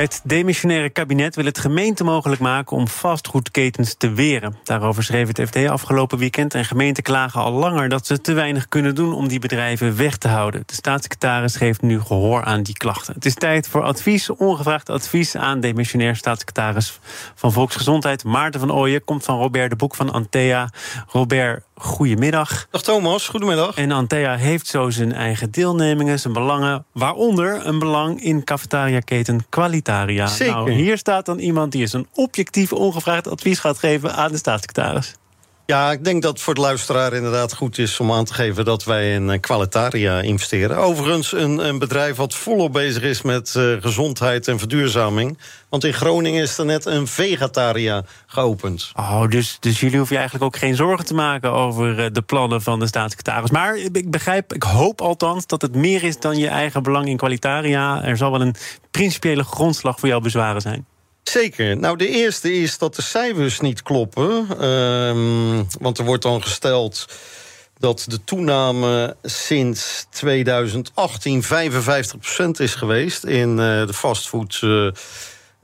Het demissionaire kabinet wil het gemeente mogelijk maken om vastgoedketens te weren. Daarover schreef het FD afgelopen weekend. En gemeenten klagen al langer dat ze te weinig kunnen doen om die bedrijven weg te houden. De staatssecretaris geeft nu gehoor aan die klachten. Het is tijd voor advies, ongevraagd advies aan demissionair staatssecretaris van Volksgezondheid. Maarten van Ooyen komt van Robert de Boek van Antea. Robert, goedemiddag. Dag Thomas, goedemiddag. En Antea heeft zo zijn eigen deelnemingen, zijn belangen, waaronder een belang in cafetaria-keten Qualitaria. Zeker. Nou, hier staat dan iemand die eens een objectief, ongevraagd advies gaat geven aan de staatssecretaris. Ja, ik denk dat voor de luisteraar inderdaad goed is om aan te geven dat wij in eh, Qualitaria investeren. Overigens een, een bedrijf wat volop bezig is met uh, gezondheid en verduurzaming. Want in Groningen is er net een Vegataria geopend. Oh, dus, dus jullie hoeven je eigenlijk ook geen zorgen te maken over uh, de plannen van de staatssecretaris. Maar ik begrijp, ik hoop althans dat het meer is dan je eigen belang in Qualitaria. Er zal wel een principiële grondslag voor jouw bezwaren zijn. Zeker. Nou, de eerste is dat de cijfers niet kloppen. Um, want er wordt dan gesteld dat de toename sinds 2018 55% is geweest in uh, de fastfood. Uh,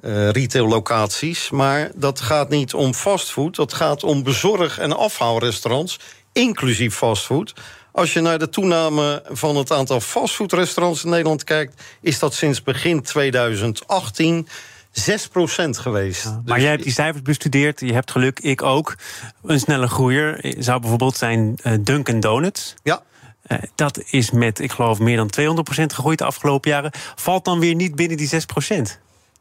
uh. Maar dat gaat niet om fastfood, dat gaat om bezorg- en afhaalrestaurants, inclusief fastfood. Als je naar de toename van het aantal fastfoodrestaurants in Nederland kijkt, is dat sinds begin 2018 6% geweest. Ja, maar dus jij hebt die cijfers bestudeerd, je hebt geluk, ik ook. Een snelle groeier zou bijvoorbeeld zijn uh, Dunkin' Donuts. Ja. Uh, dat is met, ik geloof, meer dan 200% gegroeid de afgelopen jaren. Valt dan weer niet binnen die 6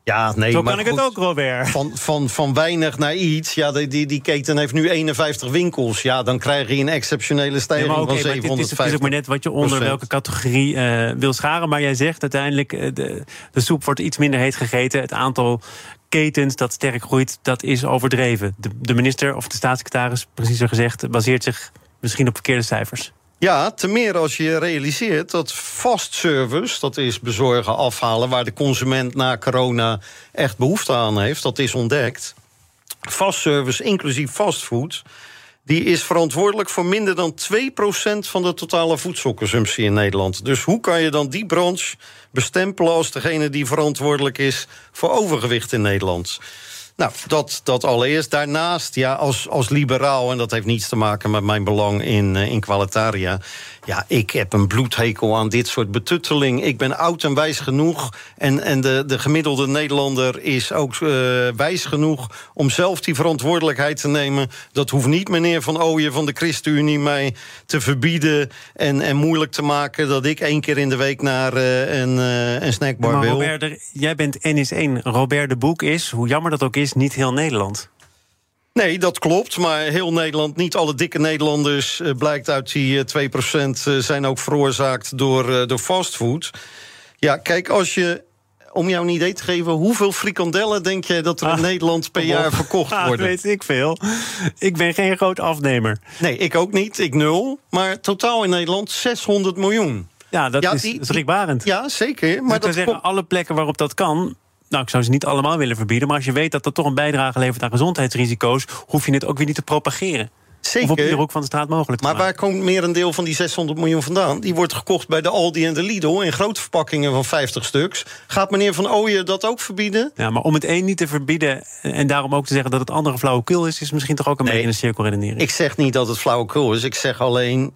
ja, nee, Zo maar kan ik goed, het ook, Robert. Van, van, van weinig naar iets. Ja, die, die, die keten heeft nu 51 winkels. Ja, dan krijg je een exceptionele stijging okay, van 750 Het is ook maar net wat je onder welke categorie uh, wil scharen. Maar jij zegt uiteindelijk, uh, de, de soep wordt iets minder heet gegeten. Het aantal ketens dat sterk groeit, dat is overdreven. De, de minister of de staatssecretaris, preciezer gezegd, baseert zich misschien op verkeerde cijfers. Ja, te meer als je realiseert dat fast service, dat is bezorgen, afhalen, waar de consument na corona echt behoefte aan heeft, dat is ontdekt. Fast service, inclusief fastfood, die is verantwoordelijk voor minder dan 2% van de totale voedselconsumptie in Nederland. Dus hoe kan je dan die branche bestempelen als degene die verantwoordelijk is voor overgewicht in Nederland? Nou, dat, dat allereerst. Daarnaast, ja, als, als liberaal, en dat heeft niets te maken met mijn belang in, uh, in Qualitaria. Ja, ik heb een bloedhekel aan dit soort betutteling. Ik ben oud en wijs genoeg. En, en de, de gemiddelde Nederlander is ook uh, wijs genoeg om zelf die verantwoordelijkheid te nemen. Dat hoeft niet meneer Van Ooyen van de ChristenUnie mij te verbieden en, en moeilijk te maken dat ik één keer in de week naar uh, een, een snackbar maar wil. Robert, er, jij bent N1. Robert de Boek is, hoe jammer dat ook is, niet heel Nederland. Nee, dat klopt. Maar heel Nederland, niet alle dikke Nederlanders... Uh, blijkt uit die uh, 2% uh, zijn ook veroorzaakt door, door fastfood. Ja, kijk, als je... Om jou een idee te geven, hoeveel frikandellen denk je dat er Ah, in Nederland per jaar verkocht Ah, worden? weet ik veel. Ik ben geen groot afnemer. Nee, ik ook niet. Ik nul. Maar totaal in Nederland 600 miljoen. Ja, dat Ja, is schrikbarend. Ja, zeker. Maar dat zeggen, alle plekken waarop dat kan. Nou, ik zou ze niet allemaal willen verbieden. Maar als je weet dat dat toch een bijdrage levert aan gezondheidsrisico's. hoef je het ook weer niet te propageren. Of op iedere zeker. hoek van de straat mogelijk Maar waar komt meer een deel van die 600 miljoen vandaan? Die wordt gekocht bij de Aldi en de Lidl in grote verpakkingen van 50 stuks. Gaat meneer Van Ooyen dat ook verbieden? Ja, maar om het een niet te verbieden. en daarom ook te zeggen dat het andere flauwekul is. is misschien toch ook een Nee. beetje een cirkelredenering. Ik zeg niet dat het flauwekul is. Ik zeg alleen,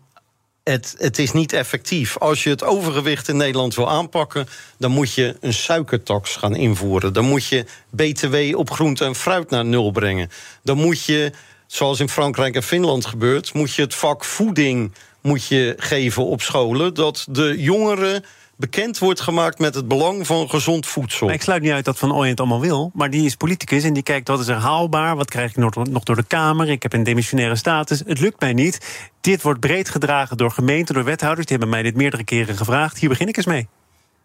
het, het is niet effectief. Als je het overgewicht in Nederland wil aanpakken... dan moet je een suikertax gaan invoeren. Dan moet je btw op groente en fruit naar nul brengen. Dan moet je, zoals in Frankrijk en Finland gebeurt... moet je het vak voeding moet je geven op scholen... dat de jongeren bekend wordt gemaakt met het belang van gezond voedsel. Ik sluit niet uit dat Van Ooyen het allemaal wil. Maar die is politicus en die kijkt wat is er haalbaar. Wat krijg ik nog door de Kamer? Ik heb een demissionaire status. Het lukt mij niet. Dit wordt breed gedragen door gemeenten, door wethouders. Die hebben mij dit meerdere keren gevraagd. Hier begin ik eens mee.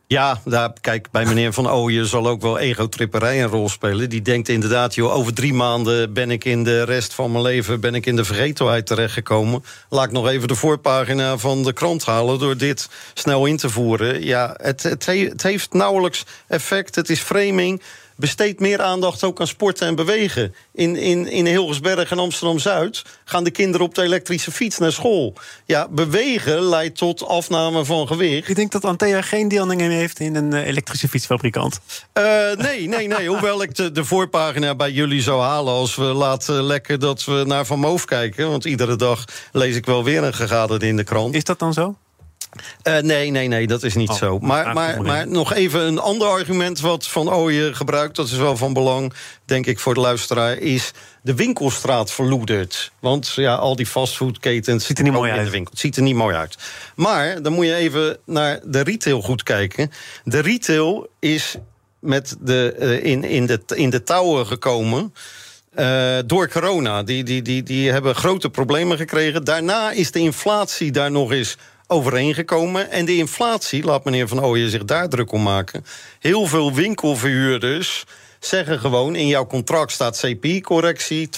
Ja, daar, kijk, bij meneer Van Ooyen zal ook wel egotripperij een rol spelen. Die denkt inderdaad, joh, over drie maanden ben ik in de rest van mijn leven... ben ik in de vergetelheid terechtgekomen. Laat ik nog even de voorpagina van de krant halen... door dit snel in te voeren. Ja, het, het, het heeft nauwelijks effect, het is framing besteed meer aandacht ook aan sporten en bewegen. In, in, in Hilgersberg en Amsterdam-Zuid gaan de kinderen op de elektrische fiets naar school. Ja, bewegen leidt tot afname van gewicht. Ik denk dat Antea geen deelneming heeft in een eh, elektrische fietsfabrikant. Uh, nee, nee, nee. Hoewel ik de, de, voorpagina bij jullie zou halen... als we laten lekker dat we naar Van Moof kijken. Want iedere dag lees ik wel weer een gegaderde in de krant. Is dat dan zo? Uh, nee, nee, nee, dat is niet oh, zo. Maar, maar, maar nog even een ander argument wat Van Ooyen gebruikt... dat is wel van belang, denk ik, voor de luisteraar... is de winkelstraat verloederd. Want ja, al die fastfoodketens... Ziet er niet mooi uit. De winkel. Het ziet er niet mooi uit. Maar dan moet je even naar de retail goed kijken. De retail is met de, uh, in, in, de, in de touwen gekomen... Uh, door corona. Die, die, die, die hebben grote problemen gekregen. Daarna is de inflatie daar nog eens overeengekomen. En de inflatie, laat meneer Van Ooyen zich daar druk om maken... heel veel winkelverhuurders zeggen gewoon... in jouw contract staat CPI-correctie 12%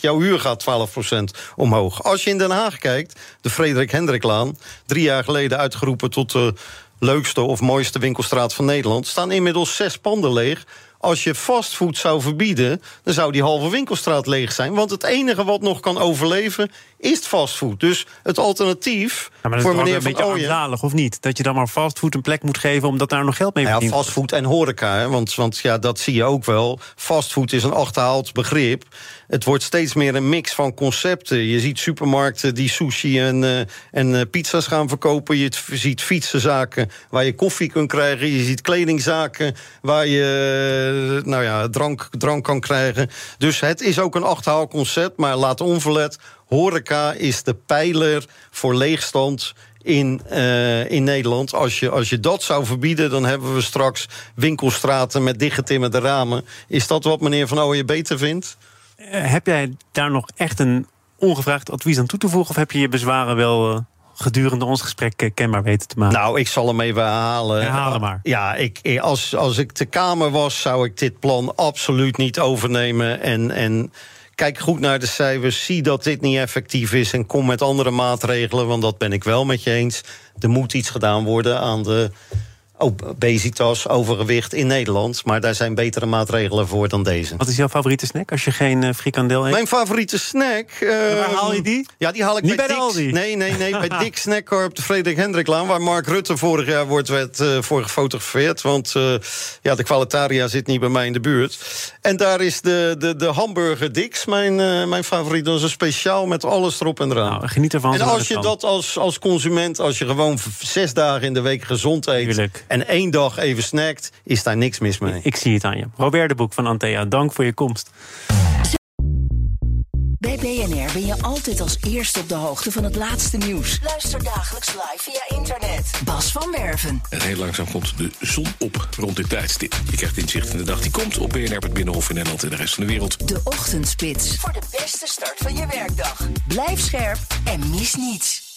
jouw huur gaat 12% omhoog. Als je in Den Haag kijkt, de Frederik Hendriklaan... drie jaar geleden uitgeroepen tot de leukste of mooiste winkelstraat van Nederland... staan inmiddels zes panden leeg als je fastfood zou verbieden, dan zou die halve winkelstraat leeg zijn. Want het enige wat nog kan overleven is fastfood. Dus het alternatief ja, maar voor meneer een beetje armzalig, of niet? Dat je dan maar fastfood een plek moet geven omdat daar nog geld mee verdient. Ja, fastfood en horeca, hè? Want, want ja, dat zie je ook wel. Fastfood is een achterhaald begrip. Het wordt steeds meer een mix van concepten. Je ziet supermarkten die sushi en, uh, en uh, pizza's gaan verkopen. Je ziet fietsenzaken waar je koffie kunt krijgen. Je ziet kledingzaken waar je uh, nou ja, drank, drank kan krijgen. Dus het is ook een achterhaald concept. Maar laat onverlet, horeca is de pijler voor leegstand in, uh, in Nederland. Als je, als je dat zou verbieden, dan hebben we straks winkelstraten met dichtgetimmerde ramen. Is dat wat meneer Van Ooyen beter vindt? Eh, heb jij daar nog echt een ongevraagd advies aan toe te voegen? Of heb je je bezwaren wel uh, gedurende ons gesprek kenbaar weten te maken? Nou, ik zal hem even herhalen. Herhalen maar. Ja, ik, als, als ik de Kamer was, zou ik dit plan absoluut niet overnemen. En, en kijk goed naar de cijfers, zie dat dit niet effectief is... en kom met andere maatregelen, want dat ben ik wel met je eens. Er moet iets gedaan worden aan de obesitas, overgewicht in Nederland. Maar daar zijn betere maatregelen voor dan deze. Wat is jouw favoriete snack als je geen uh, frikandel eet? Mijn favoriete snack... Uh, waar haal je die? Ja, die haal ik Niet bij, bij. Aldi? Nee, nee, nee, bij Dick Snackcar op de Frederik Hendriklaan... waar Mark Rutte vorig jaar wordt werd, uh, voor gefotografeerd. Want uh, ja, de Qualitaria zit niet bij mij in de buurt. En daar is de, de, de hamburger Dick's mijn, mijn favoriet. Dat is een speciaal met alles erop en eraan. Nou, geniet ervan. En als je dat als, als consument... als je gewoon zes dagen in de week gezond eet... Tuurlijk. En één dag even snackt, is daar niks mis mee. Ik zie het aan je. Robert de Boek van Antea, dank voor je komst. Bij BNR ben je altijd als eerste op de hoogte van het laatste nieuws. Luister dagelijks live via internet. Bas van Werven. En heel langzaam komt de zon op rond dit tijdstip. Je krijgt inzicht in de dag die komt op BNR, het Binnenhof in Nederland en de rest van de wereld. De Ochtendspits. Voor de beste start van je werkdag. Blijf scherp en mis niets.